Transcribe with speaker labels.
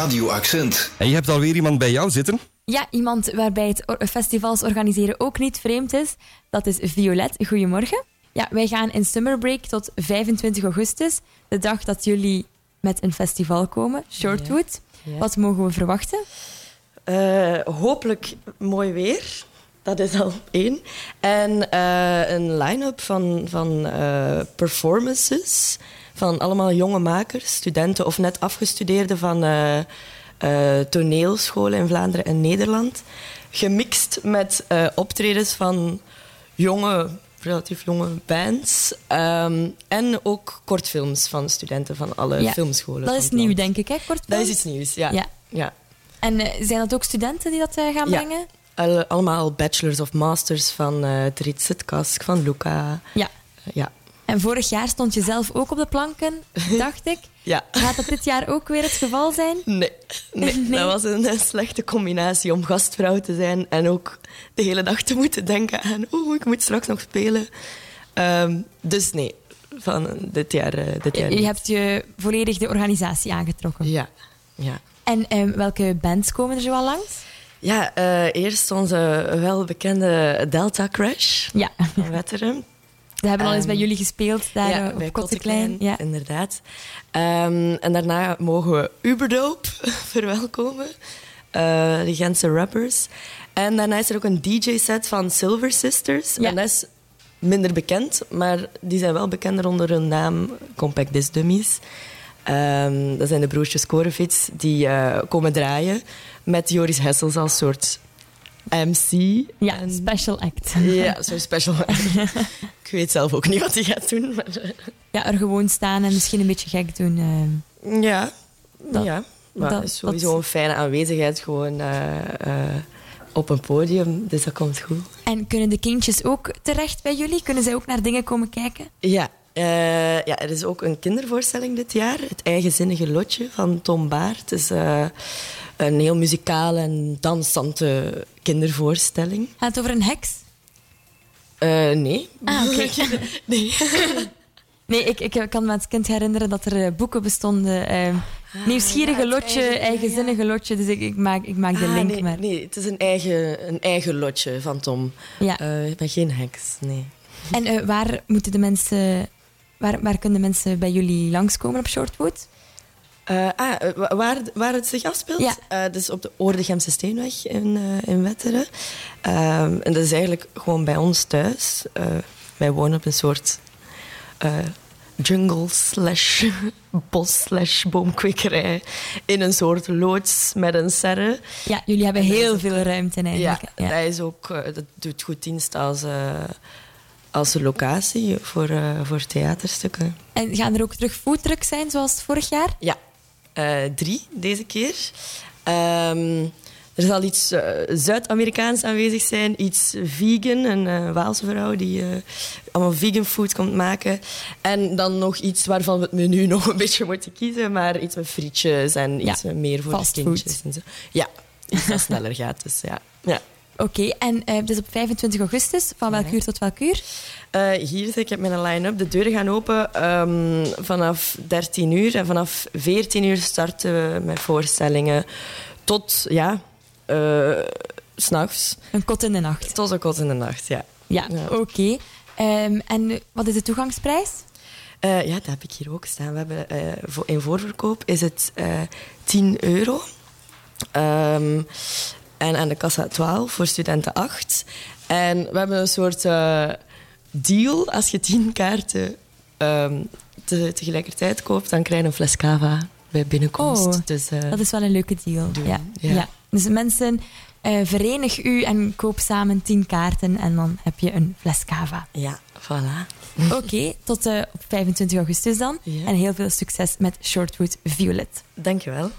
Speaker 1: Radio Accent.
Speaker 2: En je hebt alweer iemand bij jou zitten?
Speaker 3: Ja, iemand waarbij het festivals organiseren ook niet vreemd is. Dat is Violet. Goedemorgen. Ja, wij gaan in Summer Break tot 25 augustus. De dag dat jullie met een festival komen, Shortwood.
Speaker 4: Ja.
Speaker 3: Wat mogen we verwachten?
Speaker 4: Eh, hopelijk mooi weer. Dat is al één. En eh, een line-up van, van eh, performances van allemaal jonge makers, studenten of net afgestudeerden van eh, eh, toneelscholen in Vlaanderen en Nederland. Gemixt met eh, optredens van jonge, relatief jonge bands. ehm, en ook kortfilms van studenten van alle
Speaker 3: Ja,
Speaker 4: filmscholen.
Speaker 3: Dat is nieuw, denk ik, hè?
Speaker 4: Dat is iets nieuws, ja.
Speaker 3: Ja.
Speaker 4: ja.
Speaker 3: En zijn dat ook studenten die dat gaan brengen?
Speaker 4: Al- allemaal bachelors of masters van uh, Tritsit Kask, van Luca.
Speaker 3: Ja.
Speaker 4: Ja.
Speaker 3: En vorig jaar stond je zelf ook op de planken, dacht ik.
Speaker 4: Ja.
Speaker 3: Gaat dat dit jaar ook weer het geval zijn?
Speaker 4: Nee, nee.
Speaker 3: Nee.
Speaker 4: dat was een, eh, slechte combinatie om gastvrouw te zijn en ook de hele dag te moeten denken aan oeh, ik moet straks nog spelen. Ehm, dus nee, van dit jaar, eh, dit jaar
Speaker 3: Je,
Speaker 4: niet.
Speaker 3: hebt je volledig de organisatie aangetrokken.
Speaker 4: Ja, ja.
Speaker 3: En eh, welke bands komen er zo al langs?
Speaker 4: Ja, eh, eerst onze welbekende Delta Crash
Speaker 3: Ja,
Speaker 4: van Wetteren.
Speaker 3: Ze hebben al eens
Speaker 4: Ehm,
Speaker 3: bij jullie gespeeld, daar
Speaker 4: ja,
Speaker 3: eh,
Speaker 4: bij
Speaker 3: op Kotteklein. Ja.
Speaker 4: inderdaad. Ehm, en daarna mogen we Uberdope verwelkomen. eh de Gentse rappers. En daarna is er ook een DJ-set van Silver Sisters.
Speaker 3: Ja.
Speaker 4: En dat is minder bekend, maar die zijn wel bekender onder hun naam Compact Disc Dummies. Ehm, dat zijn de broertjes Korevits die eh, komen draaien met Joris Hessels als soort MC.
Speaker 3: Ja,
Speaker 4: En-
Speaker 3: special act.
Speaker 4: ja, zo'n special. Ik weet zelf ook niet wat hij gaat doen. Maar,
Speaker 3: Ja, er gewoon staan en misschien een beetje gek doen. eh.
Speaker 4: Ja,
Speaker 3: Dat-
Speaker 4: ja. Maar
Speaker 3: dat-
Speaker 4: het is sowieso
Speaker 3: dat-
Speaker 4: een fijne aanwezigheid gewoon eh, eh, op een podium. Dus dat komt goed.
Speaker 3: En kunnen de kindjes ook terecht bij jullie? Kunnen zij ook naar dingen komen kijken?
Speaker 4: Ja, ja, er is ook een kindervoorstelling dit jaar. Het Eigenzinnige Lotje van Tom is eh, een heel muzikale en dansante kindervoorstelling.
Speaker 3: Gaat het over een heks?
Speaker 4: Eh, nee.
Speaker 3: Ah, oké.
Speaker 4: nee.
Speaker 3: Nee, ik, ik kan me als kind herinneren dat er eh, boeken bestonden. eh, nieuwsgierige
Speaker 4: ja,
Speaker 3: lotje,
Speaker 4: eigen- ja,
Speaker 3: eigenzinnige lotje. Dus ik, ik, maak, ik maak de
Speaker 4: Ah,
Speaker 3: link
Speaker 4: nee,
Speaker 3: maar.
Speaker 4: nee, het is een eigen, een eigen lotje van Tom.
Speaker 3: Ja.
Speaker 4: Eh, ik ben geen heks, nee.
Speaker 3: En waar moeten de mensen... Waar, waar kunnen de mensen bij jullie langskomen op Shortwood?
Speaker 4: Eh, ah, eh, wa- waar, waar het zich afspeelt?
Speaker 3: Ja.
Speaker 4: Eh, dus op de Oordegemse Steenweg in, in Wetteren. Ehm, en dat is eigenlijk gewoon bij ons thuis. Wij wonen op een soort jungle slash bos slash boomkwekerij. In een soort loods met een serre.
Speaker 3: Ja, jullie hebben
Speaker 4: En
Speaker 3: heel veel ruimte eigenlijk. Ja.
Speaker 4: Dat, is ook, dat doet goed dienst als, als locatie voor, voor theaterstukken.
Speaker 3: En gaan er ook terug foodtrucks zijn, zoals vorig jaar?
Speaker 4: Ja, eh, drie deze keer. Ehm, er zal iets eh, Zuid-Amerikaans aanwezig zijn, iets vegan, een eh, Waalse vrouw die allemaal vegan food komt maken. En dan nog iets waarvan we het menu nog een beetje moeten kiezen, maar iets met frietjes en
Speaker 3: Ja,
Speaker 4: iets meer voor de kindjes. En zo. Ja, iets dat sneller gaat. Dus ja. ja.
Speaker 3: Oké, en eh, dus op 25 augustus, van welk
Speaker 4: Ja.
Speaker 3: uur tot welk uur?
Speaker 4: Eh, hier, ik heb mijn line-up. De deuren gaan open ehm, vanaf 13 uur. En vanaf 14 uur starten we met voorstellingen tot, ja, s s'nachts.
Speaker 3: Een kot in de nacht.
Speaker 4: Tot een kot in de nacht, ja.
Speaker 3: Ja,
Speaker 4: Ja.
Speaker 3: oké. Ehm, en wat is de toegangsprijs?
Speaker 4: Ja, dat heb ik hier ook staan. We hebben, in voorverkoop is het eh 10 euro. Ehm, en aan de kassa 12, voor studenten 8. En we hebben een soort eh, deal. Als je 10 kaarten ehm, te- tegelijkertijd koopt, dan krijg je een fles cava bij binnenkomst.
Speaker 3: Oh,
Speaker 4: dus, eh,
Speaker 3: Dat is wel een leuke deal.
Speaker 4: Doen,
Speaker 3: Ja.
Speaker 4: ja.
Speaker 3: Ja. Dus mensen, eh, verenig u en koop samen 10 kaarten en dan heb je een fles cava.
Speaker 4: Ja, voilà.
Speaker 3: Oké, tot op 25 augustus dan.
Speaker 4: Ja.
Speaker 3: En heel veel succes met Shortwood Violet.
Speaker 4: Dankjewel.